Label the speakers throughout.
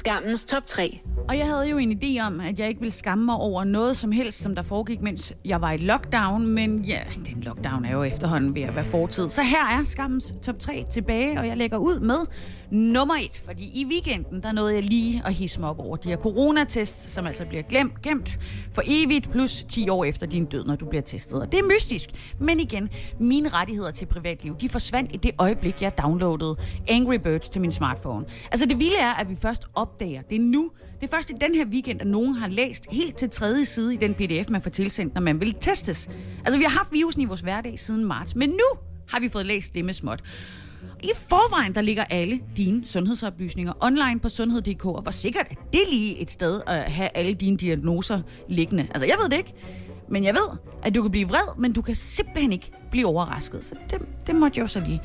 Speaker 1: Skammens top 3.
Speaker 2: Og jeg havde jo en idé om, at jeg ikke ville skamme mig over noget som helst, som der foregik, mens jeg var i lockdown. Men ja, den lockdown er jo efterhånden ved at være fortid. Så her er skammens top 3 tilbage, og jeg lægger ud med nummer 1. Fordi i weekenden, der nåede jeg lige at hisse mig op over de her coronatest, som altså bliver glemt, gemt for evigt, plus 10 år efter din død, når du bliver testet. Og det er mystisk. Men igen, mine rettigheder til privatliv, de forsvandt i det øjeblik, jeg downloadede Angry Birds til min smartphone. Altså det vilde er, at vi først op opdager, det er nu, det er først i den her weekend, at nogen har læst helt til tredje side i den pdf, man får tilsendt, når man vil testes. Altså, vi har haft virusen i vores hverdag siden marts, men nu har vi fået læst det med småt. I forvejen, der ligger alle dine sundhedsoplysninger online på sundhed.dk, og hvor sikkert er det lige et sted at have alle dine diagnoser liggende? Altså, jeg ved det ikke, men jeg ved, at du kan blive vred, men du kan simpelthen ikke blive overrasket. Så det, det måtte jeg jo så lige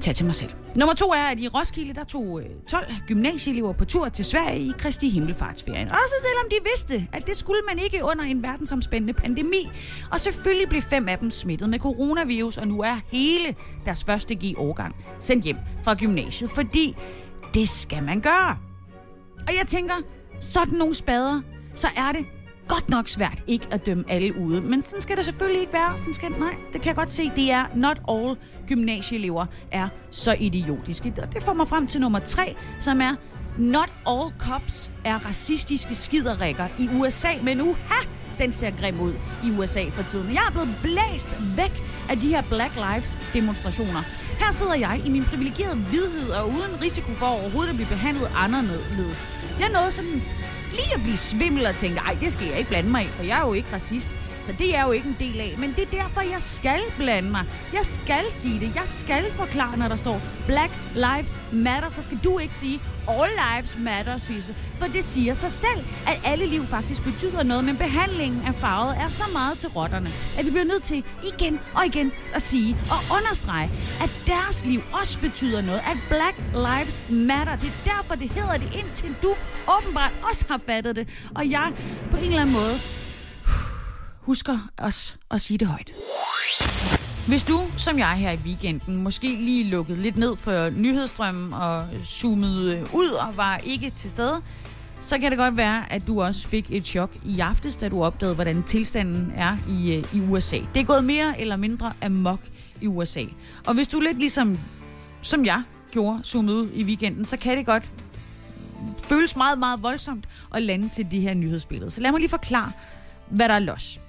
Speaker 2: tage til mig selv. Nummer to er, at i Roskilde, der tog øh, 12 gymnasieelever på tur til Sverige i Kristi Himmelfartsferien. Også selvom de vidste, at det skulle man ikke under en verdensomspændende pandemi. Og selvfølgelig blev fem af dem smittet med coronavirus, og nu er hele deres første G-årgang sendt hjem fra gymnasiet, fordi det skal man gøre. Og jeg tænker, sådan nogle spader, så er det godt nok svært ikke at dømme alle ude. Men sådan skal det selvfølgelig ikke være. Sådan skal, nej, det kan jeg godt se. Det er not all gymnasieelever er så idiotiske. Og det får mig frem til nummer tre, som er not all cops er racistiske skiderikker i USA. Men uha, den ser grim ud i USA for tiden. Jeg er blevet blæst væk af de her Black Lives demonstrationer. Her sidder jeg i min privilegerede hvidhed og uden risiko for overhovedet at blive behandlet anderledes. Jeg nåede som lige at blive svimmel og tænke, ej, det skal jeg ikke blande mig i, for jeg er jo ikke racist. Så det er jeg jo ikke en del af. Men det er derfor, jeg skal blande mig. Jeg skal sige det. Jeg skal forklare, når der står Black Lives Matter. Så skal du ikke sige All Lives Matter, Sisse. For det siger sig selv, at alle liv faktisk betyder noget. Men behandlingen af farvet er så meget til rotterne, at vi bliver nødt til igen og igen at sige og understrege, at deres liv også betyder noget. At Black Lives Matter. Det er derfor, det hedder det, indtil du åbenbart også har fattet det. Og jeg på en eller anden måde husker os at sige det højt. Hvis du, som jeg her i weekenden, måske lige lukkede lidt ned for nyhedsstrømmen og zoomede ud og var ikke til stede, så kan det godt være, at du også fik et chok i aftes, da du opdagede, hvordan tilstanden er i, øh, i USA. Det er gået mere eller mindre amok i USA. Og hvis du lidt ligesom som jeg gjorde, zoomede ud i weekenden, så kan det godt føles meget, meget voldsomt at lande til de her nyhedsbilleder. Så lad mig lige forklare, hvad der er los.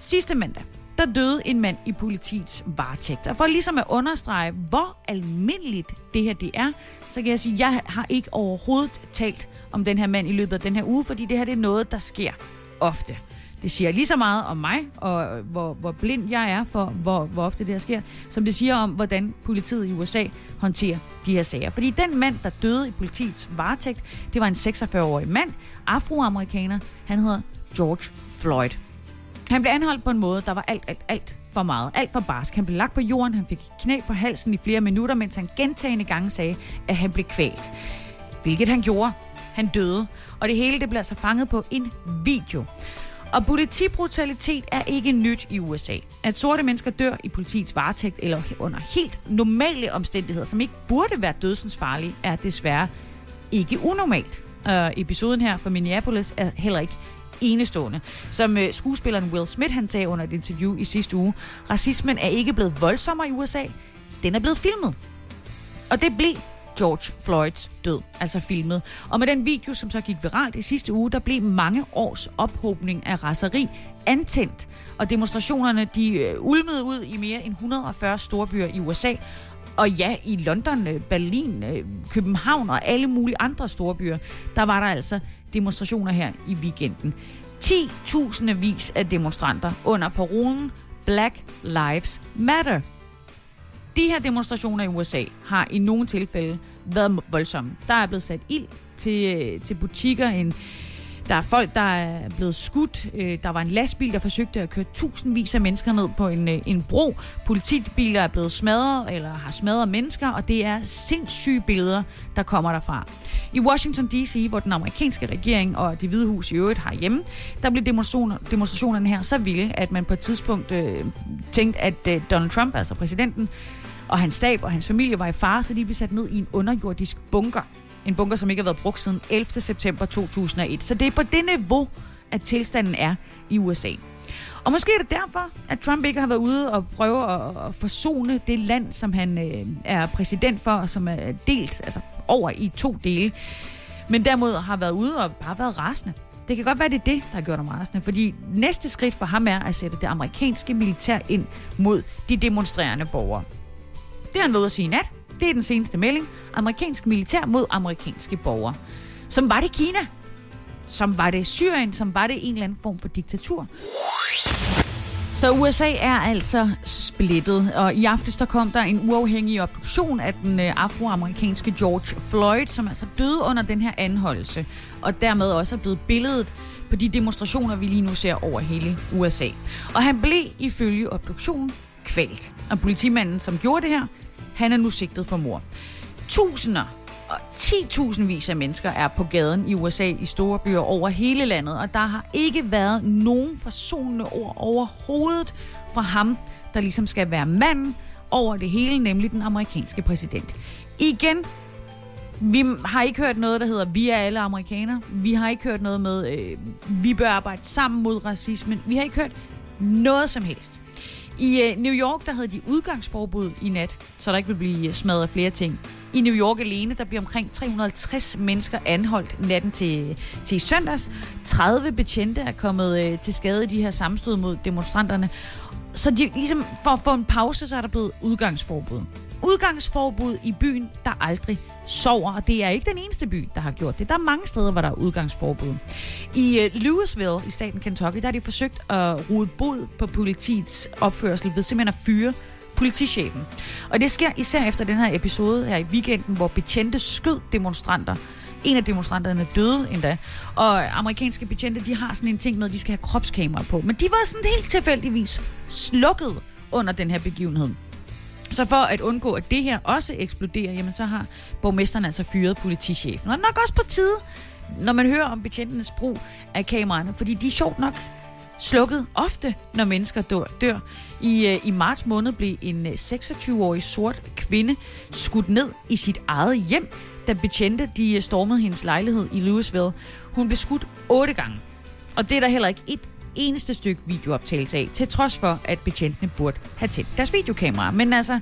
Speaker 2: Sidste mandag, der døde en mand i politiets varetægt. Og for ligesom at understrege, hvor almindeligt det her det er, så kan jeg sige, at jeg har ikke overhovedet talt om den her mand i løbet af den her uge, fordi det her det er noget, der sker ofte. Det siger lige så meget om mig, og hvor, hvor blind jeg er for, hvor, hvor ofte det her sker, som det siger om, hvordan politiet i USA håndterer de her sager. Fordi den mand, der døde i politiets varetægt, det var en 46-årig mand, afroamerikaner. Han hedder George Floyd. Han blev anholdt på en måde, der var alt, alt, alt for meget. Alt for barsk. Han blev lagt på jorden, han fik knæ på halsen i flere minutter, mens han gentagende gange sagde, at han blev kvalt. Hvilket han gjorde. Han døde. Og det hele det blev altså fanget på en video. Og politibrutalitet er ikke nyt i USA. At sorte mennesker dør i politiets varetægt eller under helt normale omstændigheder, som ikke burde være dødsensfarlige, er desværre ikke unormalt. Uh, episoden her fra Minneapolis er heller ikke enestående. Som øh, skuespilleren Will Smith han sagde under et interview i sidste uge, racismen er ikke blevet voldsommere i USA, den er blevet filmet. Og det blev George Floyds død, altså filmet. Og med den video, som så gik viralt i sidste uge, der blev mange års ophobning af raseri antændt. Og demonstrationerne, de øh, ulmede ud i mere end 140 storbyer i USA. Og ja, i London, øh, Berlin, øh, København og alle mulige andre storbyer, der var der altså demonstrationer her i weekenden. 10.000 vis af demonstranter under parolen Black Lives Matter. De her demonstrationer i USA har i nogle tilfælde været voldsomme. Der er blevet sat ild til, øh, til butikker. En der er folk, der er blevet skudt. Øh, der var en lastbil, der forsøgte at køre tusindvis af mennesker ned på en, øh, en bro. Politibiler er blevet smadret, eller har smadret mennesker, og det er sindssyge billeder, der kommer derfra. I Washington D.C., hvor den amerikanske regering og det hvide hus i øvrigt har hjemme, der blev demonstrationer, demonstrationerne her så vilde, at man på et tidspunkt øh, tænkte, at øh, Donald Trump, altså præsidenten, og hans stab og hans familie var i fare, så de blev sat ned i en underjordisk bunker. En bunker, som ikke har været brugt siden 11. september 2001. Så det er på det niveau, at tilstanden er i USA. Og måske er det derfor, at Trump ikke har været ude og prøve at, forsone det land, som han øh, er præsident for, og som er delt altså over i to dele. Men derimod har været ude og bare været rasende. Det kan godt være, det er det, der har gjort ham rasende, fordi næste skridt for ham er at sætte det amerikanske militær ind mod de demonstrerende borgere. Det har han været ude at sige i nat. Det er den seneste melding. Amerikansk militær mod amerikanske borgere. Som var det Kina. Som var det Syrien. Som var det en eller anden form for diktatur. Så USA er altså splittet, og i aftes der kom der en uafhængig obduktion af den øh, afroamerikanske George Floyd, som altså døde under den her anholdelse, og dermed også er blevet billedet på de demonstrationer, vi lige nu ser over hele USA. Og han blev ifølge obduktionen kvalt. Og politimanden, som gjorde det her, han er nu sigtet for mor. Tusinder og 10.000 vis af mennesker er på gaden i USA i store byer over hele landet, og der har ikke været nogen forsonende ord overhovedet fra ham, der ligesom skal være manden over det hele, nemlig den amerikanske præsident. Igen, vi har ikke hørt noget, der hedder, vi er alle amerikanere. Vi har ikke hørt noget med, øh, vi bør arbejde sammen mod racismen. Vi har ikke hørt noget som helst. I øh, New York, der havde de udgangsforbud i nat, så der ikke vil blive øh, smadret flere ting. I New York alene, der bliver omkring 350 mennesker anholdt natten til, til søndags. 30 betjente er kommet øh, til skade i de her sammenstød mod demonstranterne. Så de, ligesom for at få en pause, så er der blevet udgangsforbud. Udgangsforbud i byen, der aldrig sover, og det er ikke den eneste by, der har gjort det. Der er mange steder, hvor der er udgangsforbud. I øh, Louisville i staten Kentucky, der har de forsøgt at rode bod på politiets opførsel ved simpelthen at fyre politichefen. Og det sker især efter den her episode her i weekenden, hvor betjente skød demonstranter. En af demonstranterne døde endda. Og amerikanske betjente, de har sådan en ting med, at de skal have kropskamera på. Men de var sådan helt tilfældigvis slukket under den her begivenhed. Så for at undgå, at det her også eksploderer, jamen så har borgmesteren altså fyret politichefen. Og nok også på tide, når man hører om betjentenes brug af kameraerne, fordi de er sjovt nok slukket ofte, når mennesker dør. dør. I, øh, I marts måned blev en øh, 26-årig sort kvinde skudt ned i sit eget hjem, da betjente de øh, stormede hendes lejlighed i Louisville. Hun blev skudt otte gange. Og det er der heller ikke et eneste stykke videooptagelse af, til trods for, at betjentene burde have tændt deres videokamera. Men altså,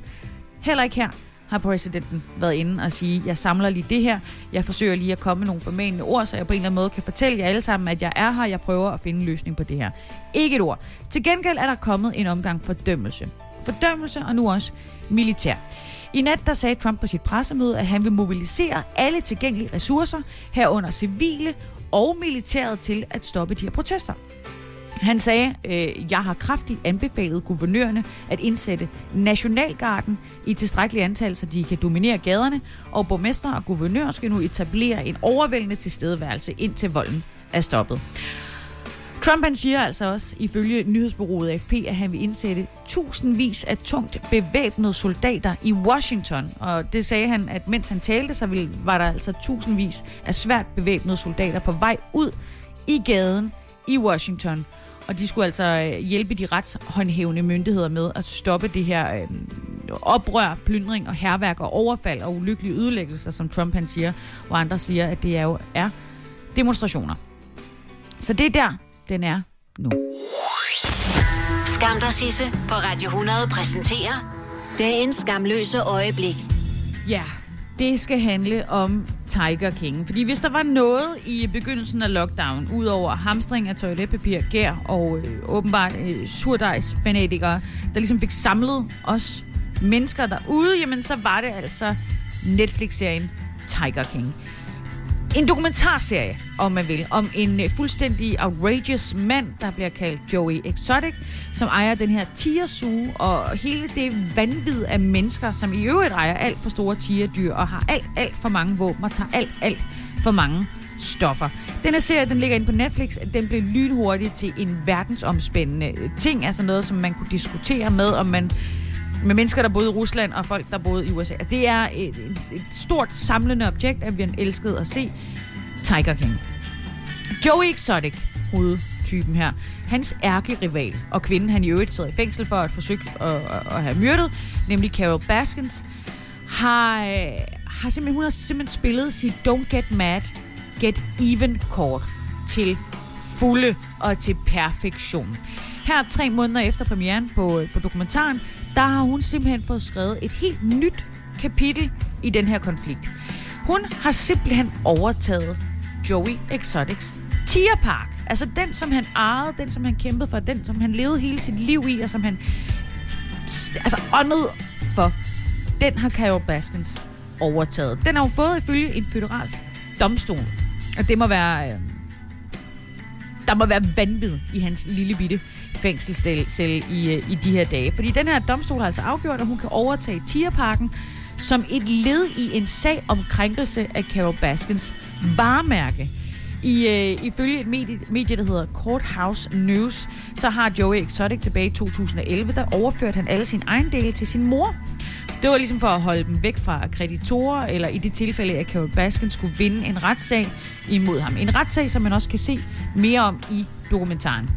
Speaker 2: heller ikke her har præsidenten været inde og sige, jeg samler lige det her, jeg forsøger lige at komme med nogle formanende ord, så jeg på en eller anden måde kan fortælle jer alle sammen, at jeg er her, jeg prøver at finde en løsning på det her. Ikke et ord. Til gengæld er der kommet en omgang fordømmelse. Fordømmelse og nu også militær. I nat der sagde Trump på sit pressemøde, at han vil mobilisere alle tilgængelige ressourcer, herunder civile og militæret til at stoppe de her protester. Han sagde, øh, jeg har kraftigt anbefalet guvernørerne at indsætte Nationalgarden i tilstrækkeligt antal, så de kan dominere gaderne, og borgmester og guvernør skal nu etablere en overvældende tilstedeværelse, indtil volden er stoppet. Trump han siger altså også, ifølge nyhedsbureauet AFP, at han vil indsætte tusindvis af tungt bevæbnede soldater i Washington. Og det sagde han, at mens han talte, så var der altså tusindvis af svært bevæbnede soldater på vej ud i gaden i Washington og de skulle altså øh, hjælpe de retshåndhævende myndigheder med at stoppe det her øh, oprør, plyndring og herværk og overfald og ulykkelige ødelæggelser, som Trump han siger, og andre siger, at det er jo er demonstrationer. Så det er der, den er nu.
Speaker 1: Skam dig, Sisse, på Radio 100 præsenterer dagens skamløse øjeblik.
Speaker 2: Ja, det skal handle om Tiger King. Fordi hvis der var noget i begyndelsen af lockdown, udover hamstring af toiletpapir, gær og øh, åbenbart øh, surdejsfanatikere, der ligesom fik samlet os mennesker derude, jamen så var det altså Netflix-serien Tiger King. En dokumentarserie, om man vil, om en øh, fuldstændig outrageous mand, der bliver kaldt Joey Exotic, som ejer den her tigersuge, og hele det vanvid af mennesker, som i øvrigt ejer alt for store tigerdyr, og har alt, alt for mange våben, og tager alt, alt for mange stoffer. Den her serie, den ligger inde på Netflix. Den blev lynhurtigt til en verdensomspændende ting. Altså noget, som man kunne diskutere med, om man med mennesker, der boede i Rusland og folk, der boede i USA. Det er et, et, et stort samlende objekt, at vi har elsket at se Tiger King. Joey Exotic, hovedtypen her, hans ærkerival og kvinden, han i øvrigt sidder i fængsel for at forsøge at, at, at have myrdet, nemlig Carol Baskins, har, har simpelthen, hun har simpelthen spillet sit Don't Get Mad, Get Even kort til fulde og til perfektion. Her tre måneder efter premieren på, på dokumentaren, der har hun simpelthen fået skrevet et helt nyt kapitel i den her konflikt. Hun har simpelthen overtaget Joey Exotics Tierpark. Altså den, som han ejede, den, som han kæmpede for, den, som han levede hele sit liv i, og som han altså åndede for. Den har Carol Baskins overtaget. Den har hun fået ifølge en federal domstol. Og det må være... Øh, der må være vanvid i hans lille bitte fængselscelle i, øh, i de her dage. Fordi den her domstol har altså afgjort, at hun kan overtage Tierparken som et led i en sag om krænkelse af Carol Baskins varemærke. I, øh, ifølge et medie, medie, der hedder Courthouse News, så har Joey Exotic tilbage i 2011, der overførte han alle sine ejendele til sin mor. Det var ligesom for at holde dem væk fra kreditorer, eller i det tilfælde, at Carol Baskin skulle vinde en retssag imod ham. En retssag, som man også kan se mere om i dokumentaren.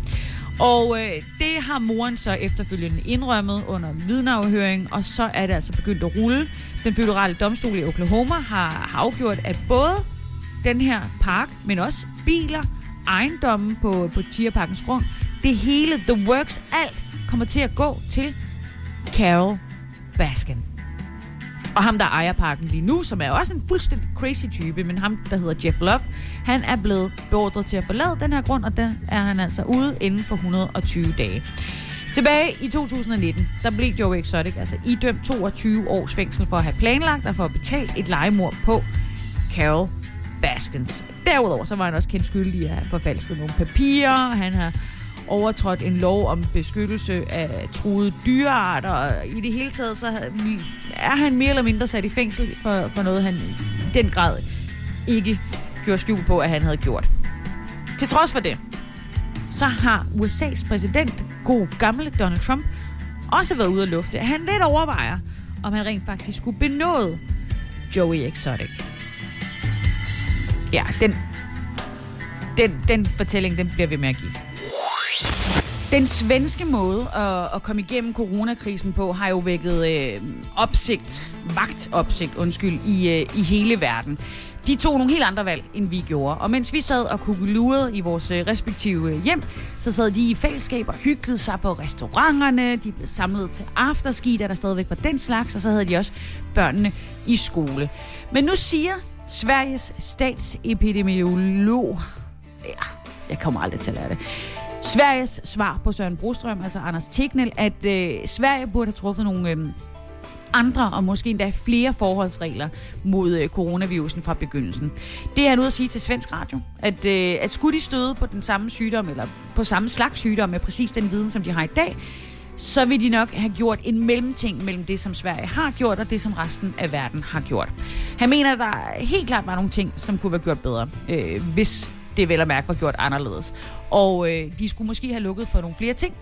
Speaker 2: Og øh, det har moren så efterfølgende indrømmet under vidneafhøring, og så er det altså begyndt at rulle. Den føderale domstol i Oklahoma har, har afgjort, at både den her park, men også biler, ejendommen på, på Tierparkens grund, det hele, the works, alt kommer til at gå til Carol Baskin. Og ham, der ejer parken lige nu, som er også en fuldstændig crazy type, men ham, der hedder Jeff Love, han er blevet beordret til at forlade den her grund, og der er han altså ude inden for 120 dage. Tilbage i 2019, der blev Joe Exotic altså idømt 22 års fængsel for at have planlagt og for at betale et legemord på Carol Baskins. Derudover så var han også kendt skyldig i at have forfalsket nogle papirer. Han har overtrådt en lov om beskyttelse af truede dyrearter, og i det hele taget så er han mere eller mindre sat i fængsel for, for noget, han i den grad ikke gjorde skjul på, at han havde gjort. Til trods for det, så har USA's præsident, god gamle Donald Trump, også været ude at lufte, at han lidt overvejer, om han rent faktisk skulle benåde Joey Exotic. Ja, den, den, den fortælling, den bliver vi med at give. Den svenske måde at, at komme igennem coronakrisen på har jo vækket øh, opsigt, vagtopsigt, undskyld, i, øh, i hele verden. De tog nogle helt andre valg, end vi gjorde. Og mens vi sad og kugelurede i vores øh, respektive øh, hjem, så sad de i fællesskab og hyggede sig på restauranterne. De blev samlet til afterski, da der stadigvæk var den slags, og så havde de også børnene i skole. Men nu siger Sveriges statsepidemiolog, ja, jeg kommer aldrig til at lære det, Sveriges svar på Søren Brostrøm, altså Anders Tegnell, at øh, Sverige burde have truffet nogle øh, andre og måske endda flere forholdsregler mod øh, coronavirusen fra begyndelsen. Det er han ude at sige til Svensk Radio, at, øh, at skulle de støde på den samme sygdom, eller på samme slags sygdom med præcis den viden, som de har i dag, så vil de nok have gjort en mellemting mellem det, som Sverige har gjort, og det, som resten af verden har gjort. Han mener, at der helt klart var nogle ting, som kunne være gjort bedre, øh, hvis det vel at mærke var gjort anderledes. Og øh, de skulle måske have lukket for nogle flere ting,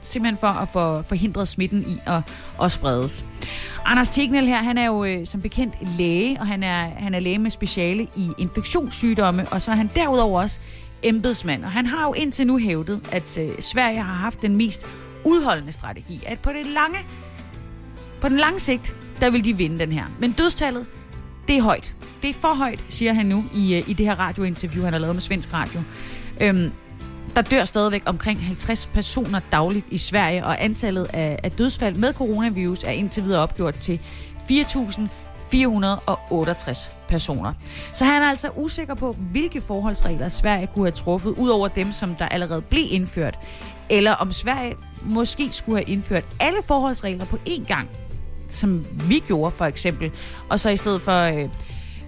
Speaker 2: simpelthen for at få forhindret smitten i at, at spredes. Anders Tegnell her, han er jo øh, som bekendt læge, og han er, han er læge med speciale i infektionssygdomme, og så er han derudover også embedsmand. Og han har jo indtil nu hævdet, at øh, Sverige har haft den mest udholdende strategi, at på det lange, på den lange sigt, der vil de vinde den her. Men dødstallet, det er højt. Det er for højt, siger han nu i, øh, i det her radiointerview, han har lavet med Svensk Radio. Øhm, der dør stadigvæk omkring 50 personer dagligt i Sverige, og antallet af, af dødsfald med coronavirus er indtil videre opgjort til 4.468 personer. Så han er altså usikker på, hvilke forholdsregler Sverige kunne have truffet, ud over dem, som der allerede blev indført, eller om Sverige måske skulle have indført alle forholdsregler på én gang, som vi gjorde for eksempel, og så i stedet for øh,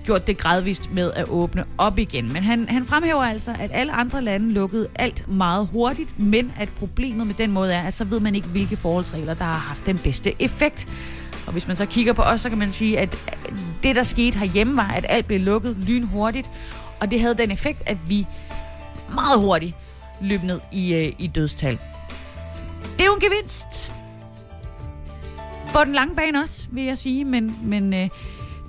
Speaker 2: gjort det gradvist med at åbne op igen. Men han, han fremhæver altså, at alle andre lande lukkede alt meget hurtigt, men at problemet med den måde er, at så ved man ikke, hvilke forholdsregler, der har haft den bedste effekt. Og hvis man så kigger på os, så kan man sige, at det, der skete herhjemme, var, at alt blev lukket lynhurtigt, Og det havde den effekt, at vi meget hurtigt løb ned i, øh, i dødstal. Det er jo en gevinst. På den lange bane også, vil jeg sige, men, men øh,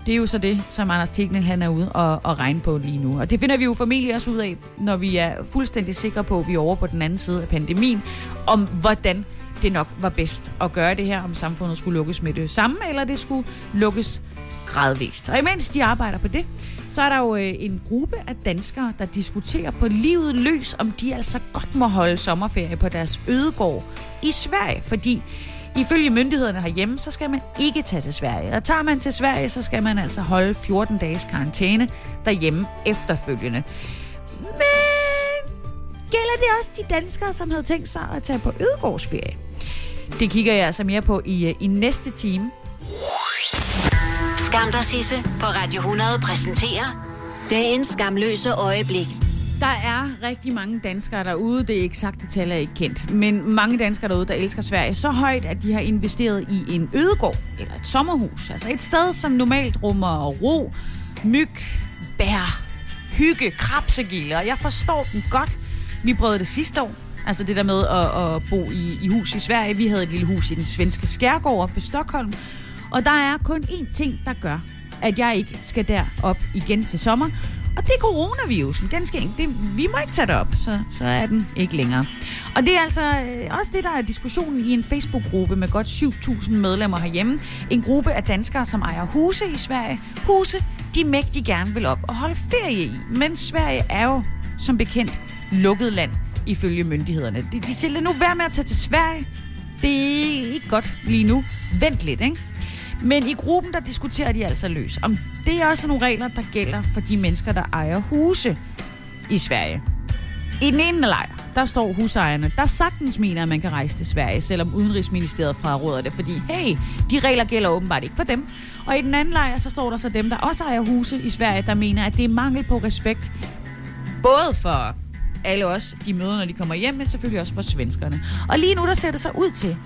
Speaker 2: det er jo så det, som Anders Tegning han er ude og, og regne på lige nu. Og det finder vi jo formentlig også ud af, når vi er fuldstændig sikre på, at vi er over på den anden side af pandemien, om hvordan det nok var bedst at gøre det her, om samfundet skulle lukkes med det samme, eller det skulle lukkes gradvist. Og imens de arbejder på det, så er der jo øh, en gruppe af danskere, der diskuterer på livet løs, om de altså godt må holde sommerferie på deres ødegård i Sverige, fordi Ifølge myndighederne herhjemme, så skal man ikke tage til Sverige. Og tager man til Sverige, så skal man altså holde 14 dages karantæne derhjemme efterfølgende. Men gælder det også de danskere, som havde tænkt sig at tage på ødegårdsferie? Det kigger jeg altså mere på i, øh, i næste time.
Speaker 1: Skam dig, Sisse, på Radio 100 præsenterer dagens skamløse øjeblik.
Speaker 2: Der er rigtig mange danskere derude, det er eksakte tal er ikke kendt, men mange danskere derude, der elsker Sverige så højt, at de har investeret i en ødegård eller et sommerhus. Altså et sted, som normalt rummer ro, myg, bær, hygge, krabsegilde, og jeg forstår den godt. Vi prøvede det sidste år, altså det der med at, at bo i, i hus i Sverige. Vi havde et lille hus i den svenske skærgård ved Stockholm, og der er kun én ting, der gør, at jeg ikke skal derop igen til sommer, og det er coronavirusen, ganske enkelt. Det, vi må ikke tage det op, så, så er den ikke længere. Og det er altså øh, også det, der er diskussionen i en Facebook-gruppe med godt 7.000 medlemmer herhjemme. En gruppe af danskere, som ejer huse i Sverige. Huse, de mægtig gerne vil op og holde ferie i. Men Sverige er jo, som bekendt, lukket land ifølge myndighederne. De, de siger, nu være med at tage til Sverige. Det er ikke godt lige nu. Vent lidt, ikke? Men i gruppen, der diskuterer de altså løs, om det er også nogle regler, der gælder for de mennesker, der ejer huse i Sverige. I den ene lejr, der står husejerne, der sagtens mener, at man kan rejse til Sverige, selvom Udenrigsministeriet fraråder det, fordi hey, de regler gælder åbenbart ikke for dem. Og i den anden lejr, så står der så dem, der også ejer huse i Sverige, der mener, at det er mangel på respekt, både for alle os, de møder, når de kommer hjem, men selvfølgelig også for svenskerne. Og lige nu, der ser det så ud til,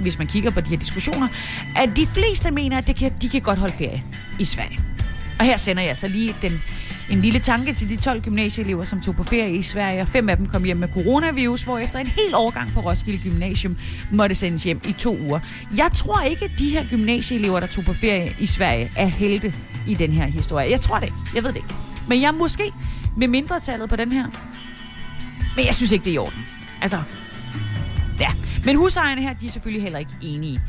Speaker 2: hvis man kigger på de her diskussioner, at de fleste mener, at det kan, de kan godt holde ferie i Sverige. Og her sender jeg så lige den, en lille tanke til de 12 gymnasieelever, som tog på ferie i Sverige, og fem af dem kom hjem med coronavirus, hvor efter en hel årgang på Roskilde Gymnasium måtte sendes hjem i to uger. Jeg tror ikke, at de her gymnasieelever, der tog på ferie i Sverige, er helte i den her historie. Jeg tror det ikke. Jeg ved det ikke. Men jeg måske med mindretallet på den her. Men jeg synes ikke, det er i orden. Altså, ja. Men husejerne her, de er selvfølgelig heller ikke enige.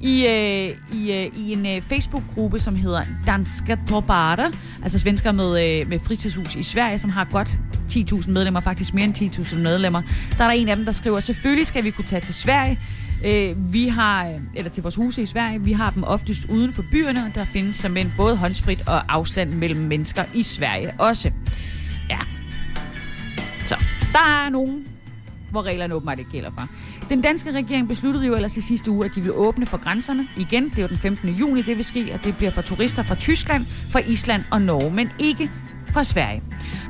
Speaker 2: I, øh, i, øh, i en øh, Facebook-gruppe, som hedder Danska Torbara, altså svensker med, øh, med fritidshus i Sverige, som har godt 10.000 medlemmer, faktisk mere end 10.000 medlemmer. Der er der en af dem, der skriver, selvfølgelig skal vi kunne tage til Sverige. Øh, vi har, øh, eller til vores huse i Sverige, vi har dem oftest uden for byerne, og der findes som en både håndsprit og afstand mellem mennesker i Sverige også. Ja. Så, der er nogen, hvor reglerne åbenbart ikke gælder for. Den danske regering besluttede jo ellers i sidste uge, at de vil åbne for grænserne igen. Det er jo den 15. juni, det vil ske, og det bliver for turister fra Tyskland, fra Island og Norge, men ikke fra Sverige.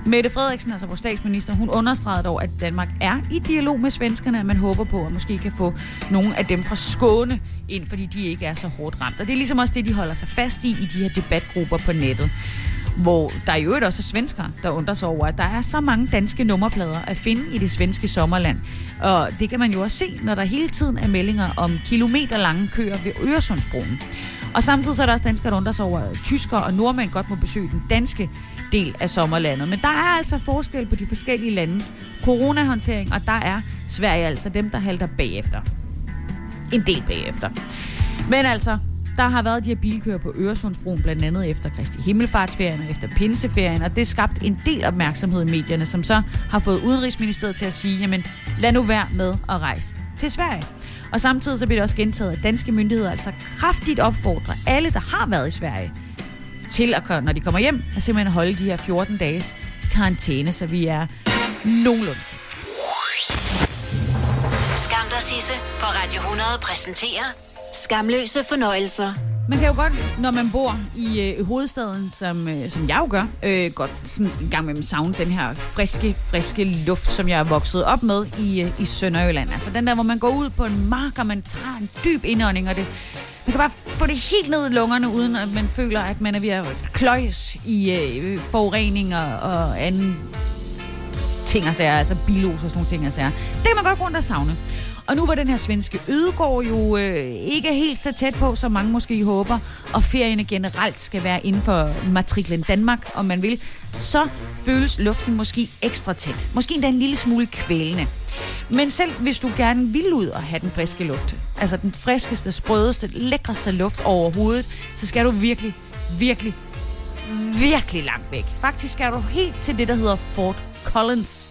Speaker 2: Mette Frederiksen, altså vores statsminister, hun understregede dog, at Danmark er i dialog med svenskerne, at man håber på, at måske kan få nogle af dem fra Skåne ind, fordi de ikke er så hårdt ramt. Og det er ligesom også det, de holder sig fast i i de her debatgrupper på nettet hvor der i øvrigt også er svensker, der undrer sig over, at der er så mange danske nummerplader at finde i det svenske sommerland. Og det kan man jo også se, når der hele tiden er meldinger om kilometerlange køer ved Øresundsbroen. Og samtidig så er der også danskere, der undrer sig over, at tyskere og nordmænd godt må besøge den danske del af sommerlandet. Men der er altså forskel på de forskellige landes coronahåndtering, og der er Sverige altså dem, der halter bagefter. En del bagefter. Men altså, der har været de her bilkører på Øresundsbroen, blandt andet efter Kristi Himmelfartsferien og efter Pinseferien, og det skabt en del opmærksomhed i medierne, som så har fået Udenrigsministeriet til at sige, jamen lad nu være med at rejse til Sverige. Og samtidig så bliver det også gentaget, at danske myndigheder altså kraftigt opfordrer alle, der har været i Sverige, til at, når de kommer hjem, at simpelthen holde de her 14 dages karantæne, så vi er nogenlunde
Speaker 1: Skam dig, Sisse, på Radio 100 præsenterer Skamløse fornøjelser.
Speaker 2: Man kan jo godt, når man bor i øh, hovedstaden, som, øh, som jeg jo gør, øh, godt sådan en gang med savne den her friske, friske luft, som jeg er vokset op med i, øh, i Sønderjylland. Altså den der, hvor man går ud på en mark, og man tager en dyb indånding, og det, man kan bare få det helt ned i lungerne, uden at man føler, at man er ved at kløjes i øh, forureninger og anden ting og sager, altså bilos og sådan nogle ting og sager. Det kan man godt rundt og savne. Og nu var den her svenske ødegård jo øh, ikke helt så tæt på, som mange måske håber, og ferierne generelt skal være inden for matriklen Danmark, om man vil, så føles luften måske ekstra tæt. Måske endda en lille smule kvælende. Men selv hvis du gerne vil ud og have den friske luft, altså den friskeste, sprødeste, lækreste luft overhovedet, så skal du virkelig, virkelig, virkelig langt væk. Faktisk skal du helt til det, der hedder Fort Collins.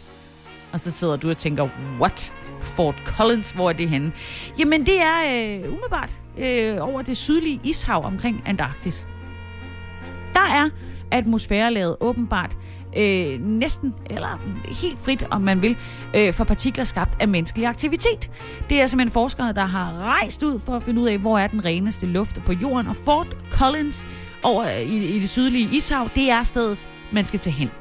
Speaker 2: Og så sidder du og tænker, what? Fort Collins, hvor er det henne? Jamen, det er øh, umiddelbart øh, over det sydlige ishav omkring Antarktis. Der er atmosfærelaget åbenbart øh, næsten, eller helt frit, om man vil, øh, for partikler skabt af menneskelig aktivitet. Det er simpelthen forskere, der har rejst ud for at finde ud af, hvor er den reneste luft på jorden, og Fort Collins over øh, i, i det sydlige ishav, det er stedet, man skal tage hen.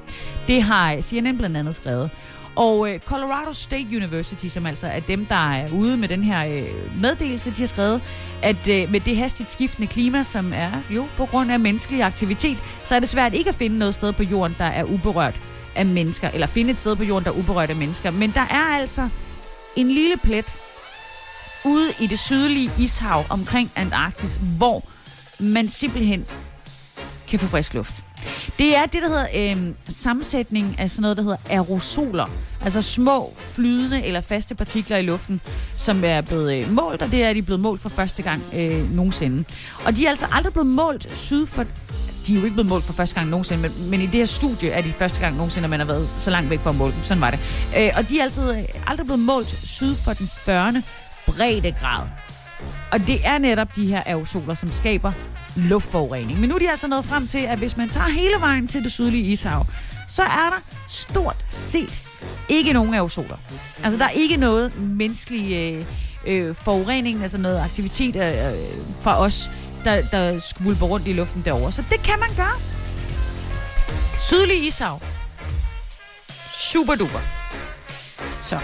Speaker 2: Det har øh, CNN blandt andet skrevet. Og øh, Colorado State University, som altså er dem, der er ude med den her øh, meddelelse, de har skrevet, at øh, med det hastigt skiftende klima, som er jo på grund af menneskelig aktivitet, så er det svært ikke at finde noget sted på jorden, der er uberørt af mennesker, eller finde et sted på jorden, der er uberørt af mennesker. Men der er altså en lille plet ude i det sydlige ishav omkring Antarktis, hvor man simpelthen kan få frisk luft. Det er det, der hedder øh, sammensætning af sådan noget, der hedder aerosoler. Altså små, flydende eller faste partikler i luften, som er blevet øh, målt, og det er de blevet målt for første gang øh, nogensinde. Og de er altså aldrig blevet målt syd for de er jo ikke blevet målt for første gang nogensinde, men, men i det her studie er de første gang nogensinde, at man har været så langt væk fra at måle dem. Sådan var det. Øh, og de er altså øh, aldrig blevet målt syd for den 40. breddegrad. Og det er netop de her aerosoler, som skaber luftforurening. Men nu er de altså nået frem til, at hvis man tager hele vejen til det sydlige ishav, så er der stort set ikke nogen aerosoler. Altså, der er ikke noget menneskelig øh, øh, forurening, altså noget aktivitet øh, øh fra os, der, der skvulper rundt i luften derovre. Så det kan man gøre. Sydlige ishav. Super duper. Så.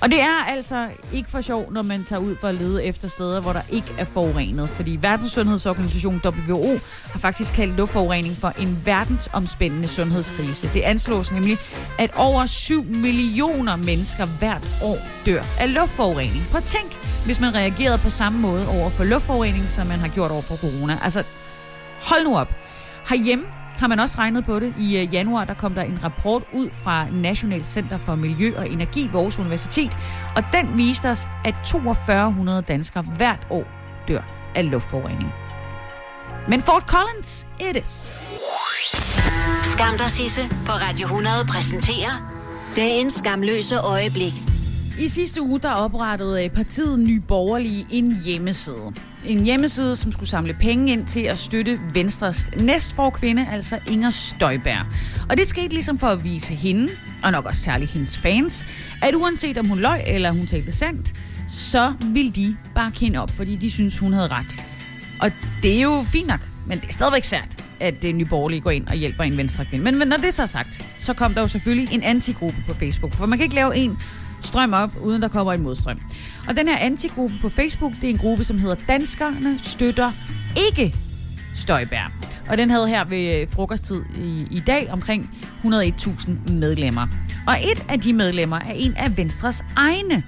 Speaker 2: Og det er altså ikke for sjov, når man tager ud for at lede efter steder, hvor der ikke er forurenet. Fordi Verdenssundhedsorganisationen WHO har faktisk kaldt luftforurening for en verdensomspændende sundhedskrise. Det anslås nemlig, at over 7 millioner mennesker hvert år dør af luftforurening. Prøv at tænk, hvis man reagerede på samme måde over for luftforurening, som man har gjort over for corona. Altså, hold nu op. Herhjemme har man også regnet på det. I øh, januar der kom der en rapport ud fra National Center for Miljø og Energi ved Aarhus Universitet, og den viste os, at 4200 danskere hvert år dør af luftforurening. Men Fort Collins, it is.
Speaker 1: Skam dig, Sisse, på Radio 100 præsenterer dagens skamløse øjeblik.
Speaker 2: I sidste uge der oprettede øh, partiet Nye Borgerlige en hjemmeside. En hjemmeside, som skulle samle penge ind til at støtte Venstres næstforkvinde, altså Inger Støjberg. Og det skete ligesom for at vise hende, og nok også særligt hendes fans, at uanset om hun løg eller hun talte sandt, så ville de bare hende op, fordi de synes hun havde ret. Og det er jo fint nok, men det er stadigvæk sært, at øh, Nye Borgerlige går ind og hjælper en venstrekvinde. Men når det så er sagt, så kom der jo selvfølgelig en antigruppe på Facebook, for man kan ikke lave en strøm op, uden der kommer en modstrøm. Og den her antigruppe på Facebook, det er en gruppe, som hedder Danskerne støtter ikke Støjbær. Og den havde her ved øh, frokosttid i, i dag omkring 101.000 medlemmer. Og et af de medlemmer er en af Venstres egne.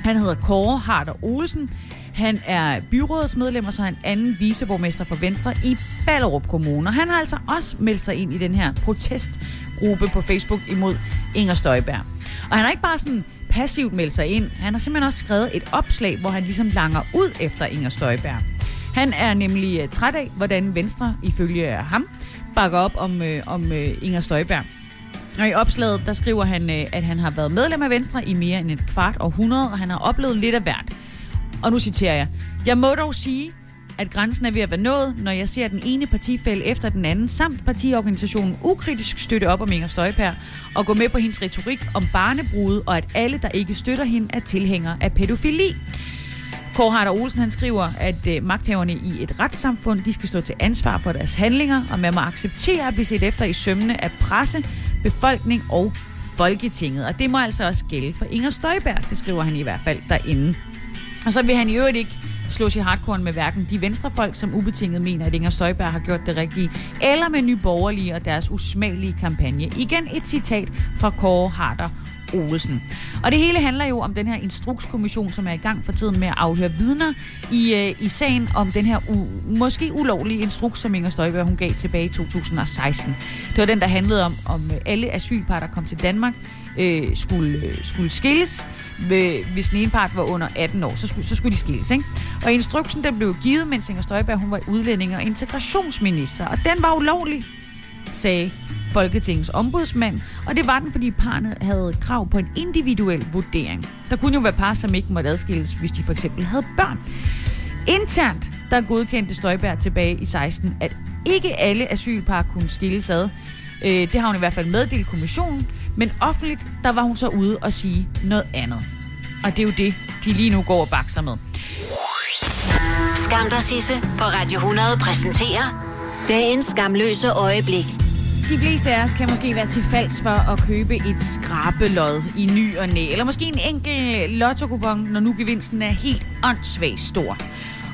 Speaker 2: Han hedder Kåre Harder Olsen. Han er byrådsmedlem, og så er han anden viceborgmester for Venstre i Ballerup Kommune. Og han har altså også meldt sig ind i den her protestgruppe på Facebook imod Inger Støjberg. Og han har ikke bare sådan passivt meldt sig ind. Han har simpelthen også skrevet et opslag, hvor han ligesom langer ud efter Inger Støjberg. Han er nemlig øh, træt af, hvordan Venstre, ifølge øh, ham, bakker op om, øh, om øh, Inger Støjberg. Og i opslaget, der skriver han, øh, at han har været medlem af Venstre i mere end et kvart århundrede, og han har oplevet lidt af hvert. Og nu citerer jeg. Jeg må dog sige, at grænsen er ved at være nået, når jeg ser den ene partifælde efter den anden, samt partiorganisationen ukritisk støtte op om Inger Støjpær og gå med på hendes retorik om barnebrud, og at alle, der ikke støtter hende, er tilhængere af pædofili. Kåre Harder Olsen han skriver, at øh, magthaverne i et retssamfund de skal stå til ansvar for deres handlinger, og man må acceptere at blive set efter i sømne af presse, befolkning og Folketinget. Og det må altså også gælde for Inger Støjberg, det skriver han i hvert fald derinde. Og så vil han i øvrigt ikke slås i hardcore med hverken de venstrefolk, som ubetinget mener, at Inger Støjberg har gjort det rigtige, eller med Nye Borgerlige og deres usmagelige kampagne. Igen et citat fra Kåre Harder Olsen. Og det hele handler jo om den her instrukskommission, som er i gang for tiden med at afhøre vidner i, øh, i sagen om den her u, måske ulovlige instruks, som Inger Støjberg hun gav tilbage i 2016. Det var den, der handlede om, om alle asylpar, der kom til Danmark, øh, skulle, øh, skulle skilles. Hvis den ene part var under 18 år, så skulle, så skulle de skilles. Ikke? Og instruksen den blev givet, mens Inger Støjberg hun var udlænding og integrationsminister. Og den var ulovlig, sagde Folketingets ombudsmand, og det var den, fordi parnet havde krav på en individuel vurdering. Der kunne jo være par, som ikke måtte adskilles, hvis de for eksempel havde børn. Internt, der godkendte Støjberg tilbage i 16, at ikke alle asylpar kunne skilles ad. Øh, det har hun i hvert fald meddelt kommissionen, men offentligt, der var hun så ude og sige noget andet. Og det er jo det, de lige nu går og bakser med.
Speaker 1: Skam dig, Sisse, på Radio 100 præsenterer dagens skamløse øjeblik.
Speaker 2: De fleste af os kan måske være til falds for at købe et skrabelod i ny og næ, eller måske en enkelt lotto når nu gevinsten er helt åndssvagt stor.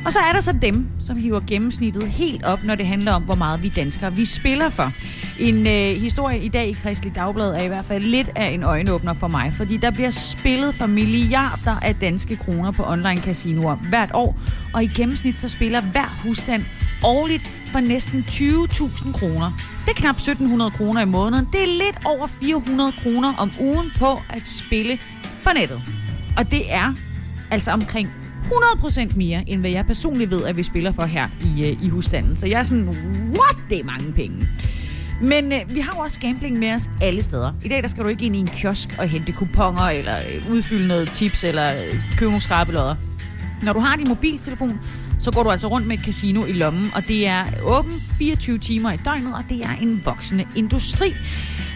Speaker 2: Og så er der så dem, som hiver gennemsnittet helt op, når det handler om, hvor meget vi danskere vi spiller for. En øh, historie i dag i Kristelig Dagblad er i hvert fald lidt af en øjenåbner for mig, fordi der bliver spillet for milliarder af danske kroner på online casinoer hvert år, og i gennemsnit så spiller hver husstand årligt for næsten 20.000 kroner. Det er knap 1.700 kroner i måneden. Det er lidt over 400 kroner om ugen på at spille på nettet. Og det er altså omkring 100% mere, end hvad jeg personligt ved, at vi spiller for her i, øh, i husstanden. Så jeg er sådan, what? Det er mange penge. Men øh, vi har jo også gambling med os alle steder. I dag der skal du ikke ind i en kiosk og hente kuponer, eller øh, udfylde noget tips, eller øh, købe nogle skrabelodder. Når du har din mobiltelefon, så går du altså rundt med et casino i lommen, og det er åben 24 timer i døgnet, og det er en voksende industri.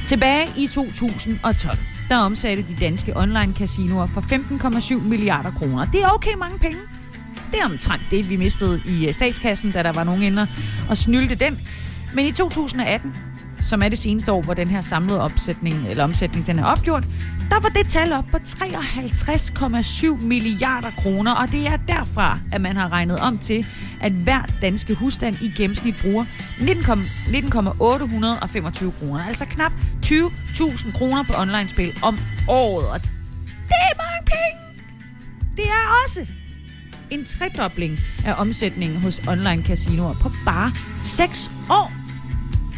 Speaker 2: Tilbage i 2012, der omsatte de danske online-casinoer for 15,7 milliarder kroner. Det er okay mange penge. Det er omtrent det, vi mistede i øh, statskassen, da der var nogen ender og snyldte den. Men i 2018, som er det seneste år, hvor den her samlede opsætning, eller omsætning den er opgjort, der var det tal op på 53,7 milliarder kroner, og det er derfra, at man har regnet om til, at hver danske husstand i gennemsnit bruger 19,825 kroner, altså knap 20.000 kroner på online-spil om året. Og det er mange penge! Det er også en tredobling af omsætningen hos online casinoer på bare 6 år.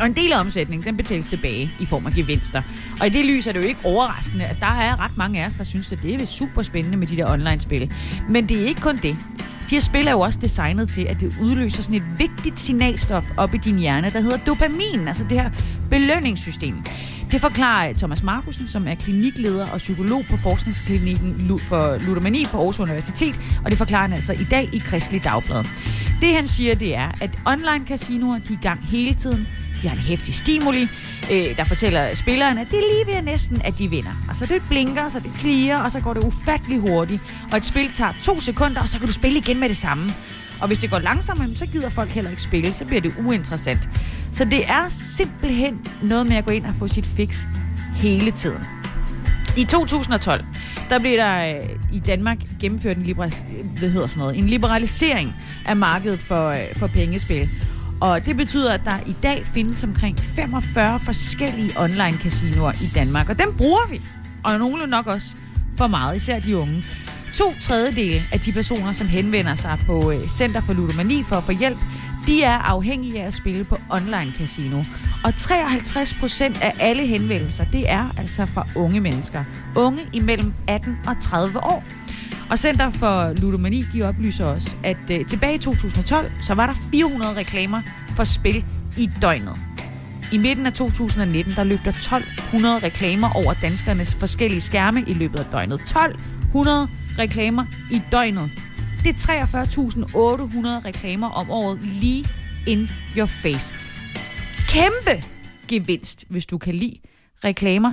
Speaker 2: Og en del af omsætningen, den betales tilbage i form af gevinster. Og i det lys er det jo ikke overraskende, at der er ret mange af os, der synes, at det er super spændende med de der online-spil. Men det er ikke kun det. De her spil er jo også designet til, at det udløser sådan et vigtigt signalstof op i din hjerne, der hedder dopamin, altså det her belønningssystem. Det forklarer Thomas Markusen, som er klinikleder og psykolog på forskningsklinikken for ludomani på Aarhus Universitet, og det forklarer han altså i dag i Kristelig Dagblad. Det han siger, det er, at online casinoer, de er i gang hele tiden, de har en hæftig stimuli, øh, der fortæller spilleren, at det er lige ved næsten, at de vinder. Altså det blinker, så det klirer, og så går det ufattelig hurtigt. Og et spil tager to sekunder, og så kan du spille igen med det samme. Og hvis det går langsommere, så gider folk heller ikke spille, så bliver det uinteressant. Så det er simpelthen noget med at gå ind og få sit fix hele tiden. I 2012, der blev der øh, i Danmark gennemført en, liberal, hvad hedder sådan noget, en liberalisering af markedet for, øh, for pengespil. Og det betyder, at der i dag findes omkring 45 forskellige online casinoer i Danmark. Og dem bruger vi. Og nogle nok også for meget, især de unge. To tredjedele af de personer, som henvender sig på øh, Center for Ludomani for at få hjælp, de er afhængige af at spille på online casino. Og 53 procent af alle henvendelser, det er altså fra unge mennesker. Unge imellem 18 og 30 år. Og Center for Ludomani, de oplyser også, at øh, tilbage i 2012, så var der 400 reklamer for spil i døgnet. I midten af 2019, der løb der 1200 reklamer over danskernes forskellige skærme i løbet af døgnet. 1200 reklamer i døgnet. Det er 43.800 reklamer om året lige in your face. Kæmpe gevinst, hvis du kan lide reklamer.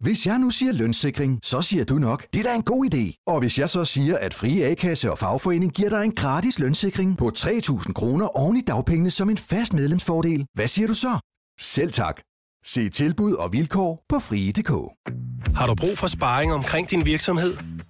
Speaker 3: Hvis jeg nu siger lønssikring, så siger du nok, det er da en god idé. Og hvis jeg så siger, at Frie A-kasse og fagforening giver dig en gratis lønssikring på 3.000 kroner oven i dagpengene som en fast medlemsfordel, hvad siger du så? Selv tak. Se tilbud og vilkår på frie.dk.
Speaker 4: Har du brug for sparring omkring din virksomhed?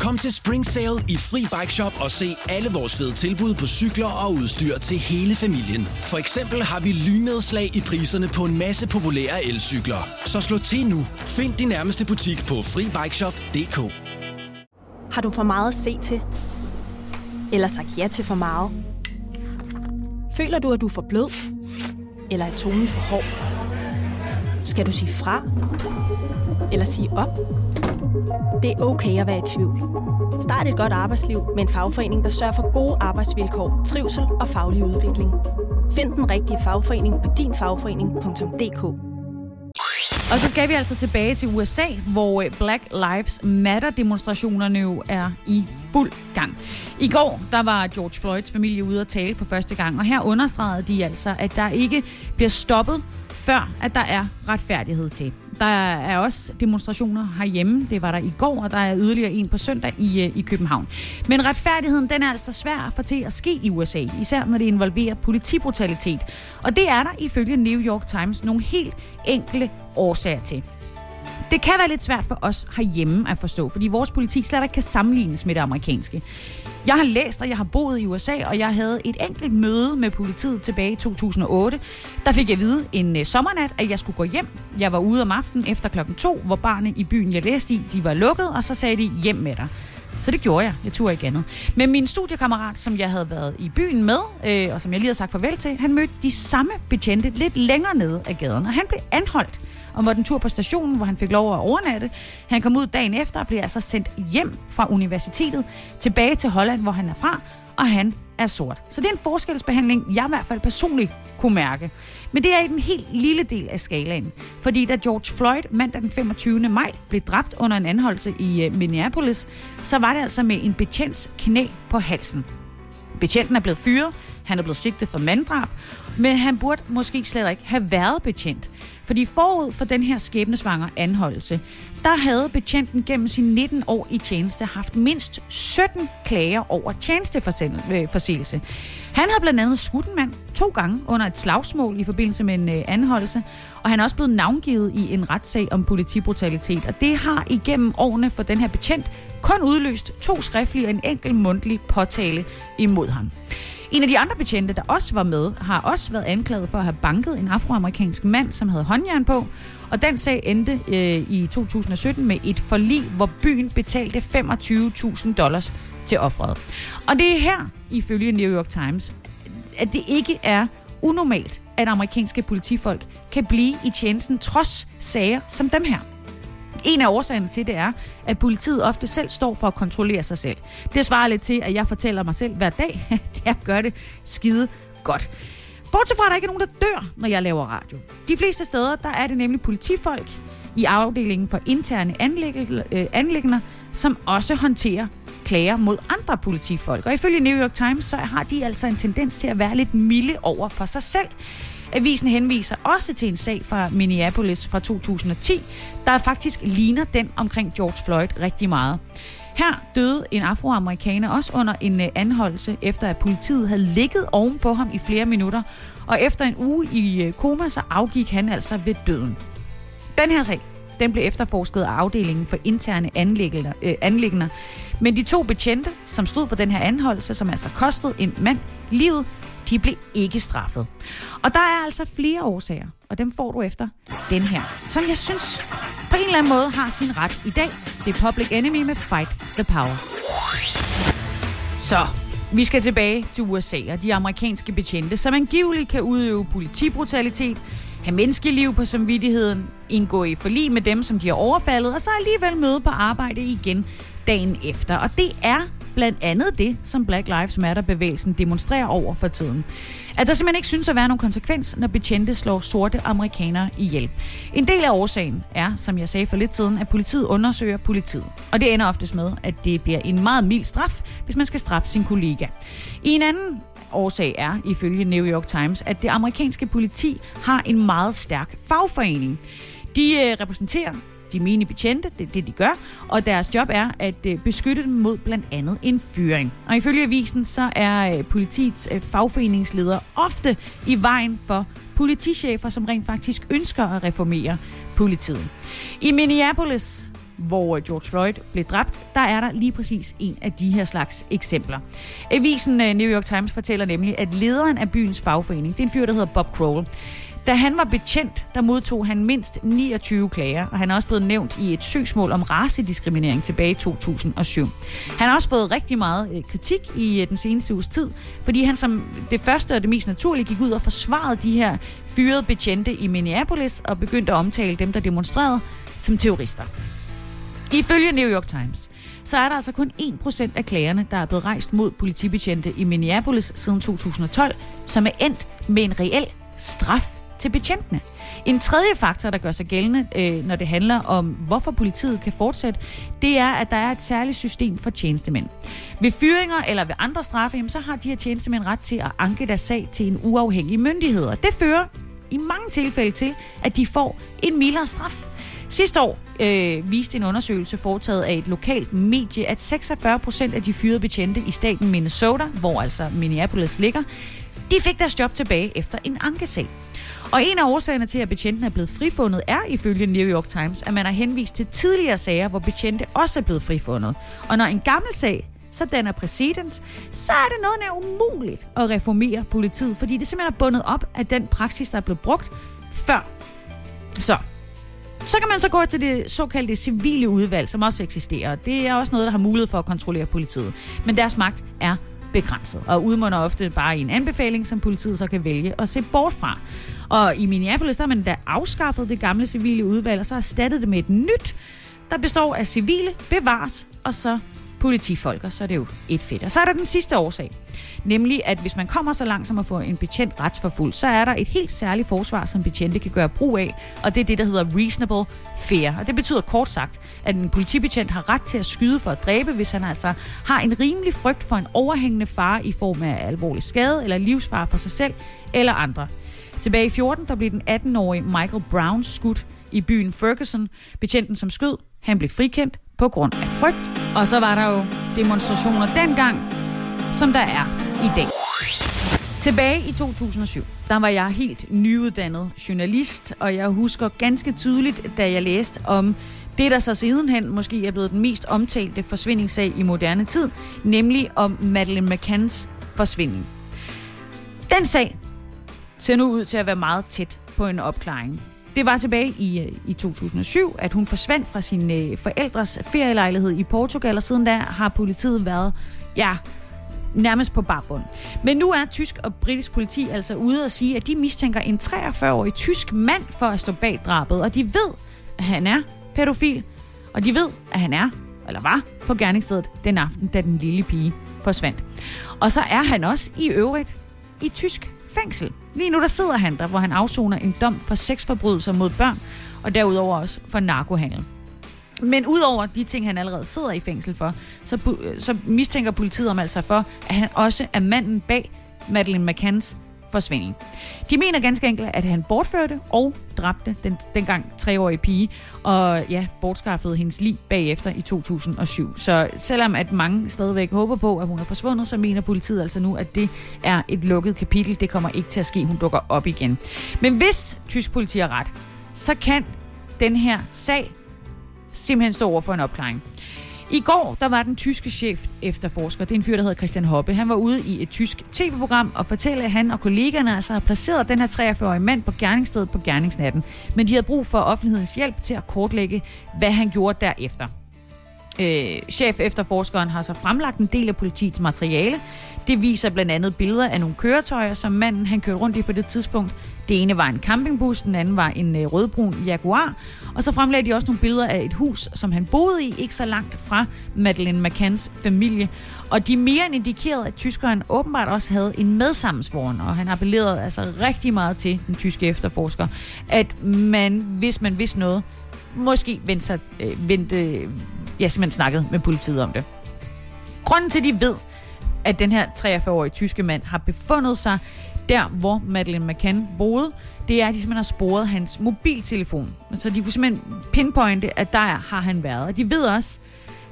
Speaker 5: Kom til Spring Sale i Fri Bike Shop og se alle vores fede tilbud på cykler og udstyr til hele familien. For eksempel har vi lynedslag i priserne på en masse populære elcykler. Så slå til nu. Find din nærmeste butik på FriBikeShop.dk
Speaker 6: Har du for meget at se til? Eller sagt ja til for meget? Føler du, at du er for blød? Eller er tonen for hård? Skal du sige fra? Eller sige op? Det er okay at være i tvivl. Start et godt arbejdsliv med en fagforening, der sørger for gode arbejdsvilkår, trivsel og faglig udvikling. Find den rigtige fagforening på dinfagforening.dk
Speaker 2: Og så skal vi altså tilbage til USA, hvor øh, Black Lives Matter-demonstrationerne jo er i fuld gang. I går der var George Floyds familie ude at tale for første gang, og her understregede de altså, at der ikke bliver stoppet, før at der er retfærdighed til. Der er også demonstrationer herhjemme. Det var der i går, og der er yderligere en på søndag i, øh, i København. Men retfærdigheden, den er altså svær at få til at ske i USA, især når det involverer politibrutalitet. Og det er der ifølge New York Times nogle helt enkle årsager til. Det kan være lidt svært for os herhjemme at forstå, fordi vores politik slet ikke kan sammenlignes med det amerikanske. Jeg har læst, og jeg har boet i USA, og jeg havde et enkelt møde med politiet tilbage i 2008. Der fik jeg at vide en øh, sommernat, at jeg skulle gå hjem. Jeg var ude om aftenen efter klokken to, hvor barne i byen, jeg læste i, de var lukket, og så sagde de hjem med dig. Så det gjorde jeg. Jeg turde ikke andet. Men min studiekammerat, som jeg havde været i byen med, øh, og som jeg lige havde sagt farvel til, han mødte de samme betjente lidt længere nede af gaden, og han blev anholdt og måtte en tur på stationen, hvor han fik lov at overnatte. Han kom ud dagen efter og blev altså sendt hjem fra universitetet, tilbage til Holland, hvor han er fra, og han er sort. Så det er en forskelsbehandling, jeg i hvert fald personligt kunne mærke. Men det er i den helt lille del af skalaen. Fordi da George Floyd mandag den 25. maj blev dræbt under en anholdelse i øh, Minneapolis, så var det altså med en betjents knæ på halsen. Betjenten er blevet fyret, han er blevet sigtet for manddrab, men han burde måske slet ikke have været betjent. Fordi forud for den her skæbnesvanger anholdelse, der havde betjenten gennem sin 19 år i tjeneste haft mindst 17 klager over tjenesteforseelse. Øh, han har blandt andet skudt en mand to gange under et slagsmål i forbindelse med en øh, anholdelse, og han er også blevet navngivet i en retssag om politibrutalitet. Og det har igennem årene for den her betjent kun udløst to skriftlige og en enkelt mundtlig påtale imod ham. En af de andre betjente, der også var med, har også været anklaget for at have banket en afroamerikansk mand, som havde håndjern på. Og den sag endte øh, i 2017 med et forlig, hvor byen betalte 25.000 dollars til offret. Og det er her, ifølge New York Times, at det ikke er unormalt, at amerikanske politifolk kan blive i tjenesten trods sager som dem her. En af årsagerne til det er, at politiet ofte selv står for at kontrollere sig selv. Det svarer lidt til, at jeg fortæller mig selv hver dag, at jeg gør det skide godt. Bortset fra, at der ikke er nogen, der dør, når jeg laver radio. De fleste steder, der er det nemlig politifolk i afdelingen for interne øh, som også håndterer klager mod andre politifolk. Og ifølge New York Times, så har de altså en tendens til at være lidt milde over for sig selv. Avisen henviser også til en sag fra Minneapolis fra 2010, der faktisk ligner den omkring George Floyd rigtig meget. Her døde en afroamerikaner også under en øh, anholdelse, efter at politiet havde ligget oven på ham i flere minutter, og efter en uge i øh, koma, så afgik han altså ved døden. Den her sag, den blev efterforsket af afdelingen for interne anlægner. Øh, Men de to betjente, som stod for den her anholdelse, som altså kostede en mand livet, de blev ikke straffet. Og der er altså flere årsager, og dem får du efter den her, som jeg synes på en eller anden måde har sin ret i dag. Det er Public Enemy med Fight the Power. Så, vi skal tilbage til USA og de amerikanske betjente, som angiveligt kan udøve politibrutalitet, have menneskeliv på samvittigheden, indgå i forlig med dem, som de har overfaldet, og så alligevel møde på arbejde igen dagen efter. Og det er blandt andet det, som Black Lives Matter-bevægelsen demonstrerer over for tiden. At der simpelthen ikke synes at være nogen konsekvens, når betjente slår sorte amerikanere ihjel. En del af årsagen er, som jeg sagde for lidt siden, at politiet undersøger politiet. Og det ender oftest med, at det bliver en meget mild straf, hvis man skal straffe sin kollega. I en anden årsag er, ifølge New York Times, at det amerikanske politi har en meget stærk fagforening. De øh, repræsenterer de mine betjente, det er det, de gør, og deres job er at øh, beskytte dem mod blandt andet en fyring. Og ifølge avisen, så er øh, politiets øh, fagforeningsleder ofte i vejen for politichefer, som rent faktisk ønsker at reformere politiet. I Minneapolis, hvor George Floyd blev dræbt, der er der lige præcis en af de her slags eksempler. Avisen New York Times fortæller nemlig, at lederen af byens fagforening, det er en fyr, der hedder Bob Crowell, da han var betjent, der modtog han mindst 29 klager, og han er også blevet nævnt i et søgsmål om racediskriminering tilbage i 2007. Han har også fået rigtig meget øh, kritik i øh, den seneste uges tid, fordi han som det første og det mest naturlige gik ud og forsvarede de her fyrede betjente i Minneapolis og begyndte at omtale dem, der demonstrerede, som terrorister. Ifølge New York Times, så er der altså kun 1% af klagerne, der er blevet rejst mod politibetjente i Minneapolis siden 2012, som er endt med en reel straf til betjentene. En tredje faktor, der gør sig gældende, øh, når det handler om, hvorfor politiet kan fortsætte, det er, at der er et særligt system for tjenestemænd. Ved fyringer eller ved andre straffe, jamen, så har de her tjenestemænd ret til at anke deres sag til en uafhængig myndighed. Og det fører i mange tilfælde til, at de får en mildere straf. Sidste år øh, viste en undersøgelse foretaget af et lokalt medie, at 46 procent af de fyrede betjente i staten Minnesota, hvor altså Minneapolis ligger, de fik deres job tilbage efter en ankesag. Og en af årsagerne til, at betjenten er blevet frifundet, er ifølge New York Times, at man har henvist til tidligere sager, hvor betjente også er blevet frifundet. Og når en gammel sag så danner præcedens, så er det noget der er umuligt at reformere politiet, fordi det simpelthen er bundet op af den praksis, der er blevet brugt før. Så så kan man så gå til det såkaldte civile udvalg, som også eksisterer. Det er også noget, der har mulighed for at kontrollere politiet. Men deres magt er begrænset, og udmunder ofte bare i en anbefaling, som politiet så kan vælge at se bort fra. Og i Minneapolis, der har man da afskaffet det gamle civile udvalg, og så erstattet det med et nyt, der består af civile, bevares og så politifolk, og så er det jo et fedt. Og så er der den sidste årsag. Nemlig, at hvis man kommer så langt som at få en betjent retsforfulgt, så er der et helt særligt forsvar, som betjente kan gøre brug af, og det er det, der hedder reasonable fair. Og det betyder kort sagt, at en politibetjent har ret til at skyde for at dræbe, hvis han altså har en rimelig frygt for en overhængende fare i form af alvorlig skade eller livsfare for sig selv eller andre. Tilbage i 14, der blev den 18-årige Michael Brown skudt i byen Ferguson. Betjenten, som skød, han blev frikendt på grund af frygt. Og så var der jo demonstrationer dengang, som der er i dag. Tilbage i 2007, der var jeg helt nyuddannet journalist, og jeg husker ganske tydeligt, da jeg læste om det, der så sidenhen måske er blevet den mest omtalte forsvindingssag i moderne tid, nemlig om Madeleine McCanns forsvinding. Den sag ser nu ud til at være meget tæt på en opklaring. Det var tilbage i, øh, i 2007, at hun forsvandt fra sin øh, forældres ferielejlighed i Portugal, og siden da har politiet været, ja, nærmest på barbund. Men nu er tysk og britisk politi altså ude og sige, at de mistænker en 43-årig tysk mand for at stå bag drabet, og de ved, at han er pædofil, og de ved, at han er, eller var, på gerningsstedet den aften, da den lille pige forsvandt. Og så er han også i øvrigt i tysk fængsel. Lige nu der sidder han der, hvor han afsoner en dom for sexforbrydelser mod børn, og derudover også for narkohandel. Men udover de ting, han allerede sidder i fængsel for, så, så mistænker politiet om altså for, at han også er manden bag Madeleine McCanns forsvinding. De mener ganske enkelt, at han bortførte og dræbte den dengang treårige pige, og ja, bortskaffede hendes liv bagefter i 2007. Så selvom at mange stadigvæk håber på, at hun er forsvundet, så mener politiet altså nu, at det er et lukket kapitel. Det kommer ikke til at ske, hun dukker op igen. Men hvis tysk politi har ret, så kan den her sag simpelthen stå over for en opklaring. I går, der var den tyske chef efterforsker, det er en fyr, der hedder Christian Hoppe. Han var ude i et tysk tv-program og fortalte, at han og kollegerne altså har placeret den her 43-årige mand på gerningsstedet på gerningsnatten. Men de havde brug for offentlighedens hjælp til at kortlægge, hvad han gjorde derefter. Øh, chef efterforskeren har så fremlagt en del af politiets materiale. Det viser blandt andet billeder af nogle køretøjer, som manden han kørte rundt i på det tidspunkt. Det ene var en campingbus, den anden var en øh, rødbrun Jaguar. Og så fremlagde de også nogle billeder af et hus, som han boede i, ikke så langt fra Madeleine McCanns familie. Og de mere end indikerede, at tyskeren åbenbart også havde en medsammensvoren, og han appellerede altså rigtig meget til den tyske efterforsker, at man, hvis man vidste noget, måske vendte, sig, øh, vendte, ja, simpelthen snakket med politiet om det. Grunden til, at de ved, at den her 43-årige tyske mand har befundet sig der, hvor Madeleine McCann boede, det er, at de simpelthen har sporet hans mobiltelefon. Så de kunne simpelthen pinpointe, at der har han været. Og de ved også,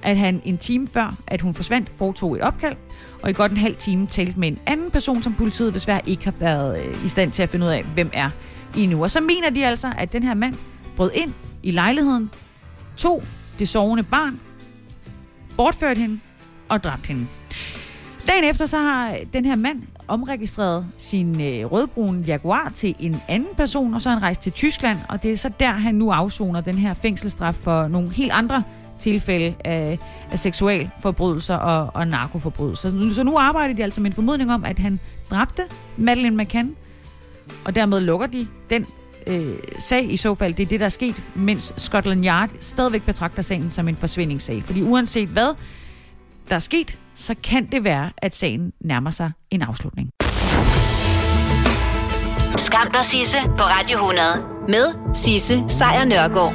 Speaker 2: at han en time før, at hun forsvandt, foretog et opkald, og i godt en halv time talte med en anden person, som politiet desværre ikke har været øh, i stand til at finde ud af, hvem er endnu. Og så mener de altså, at den her mand brød ind i lejligheden, tog det sovende barn, bortførte hende og dræbte hende. Dagen efter så har den her mand omregistreret sin øh, rødbrune Jaguar til en anden person, og så er han rejst til Tyskland, og det er så der, han nu afsoner den her fængselsstraf for nogle helt andre tilfælde af, af seksualforbrydelser og, og narkoforbrydelser. Så nu arbejder de altså med en formodning om, at han dræbte Madeleine McCann, og dermed lukker de den øh, sag i så fald. Det er det, der er sket, mens Scotland Yard stadigvæk betragter sagen som en forsvindingssag. Fordi uanset hvad der er sket, så kan det være, at sagen nærmer sig en afslutning.
Speaker 1: Skam dig, Sisse, på Radio 100. Med Sisse Sejr Nørgaard.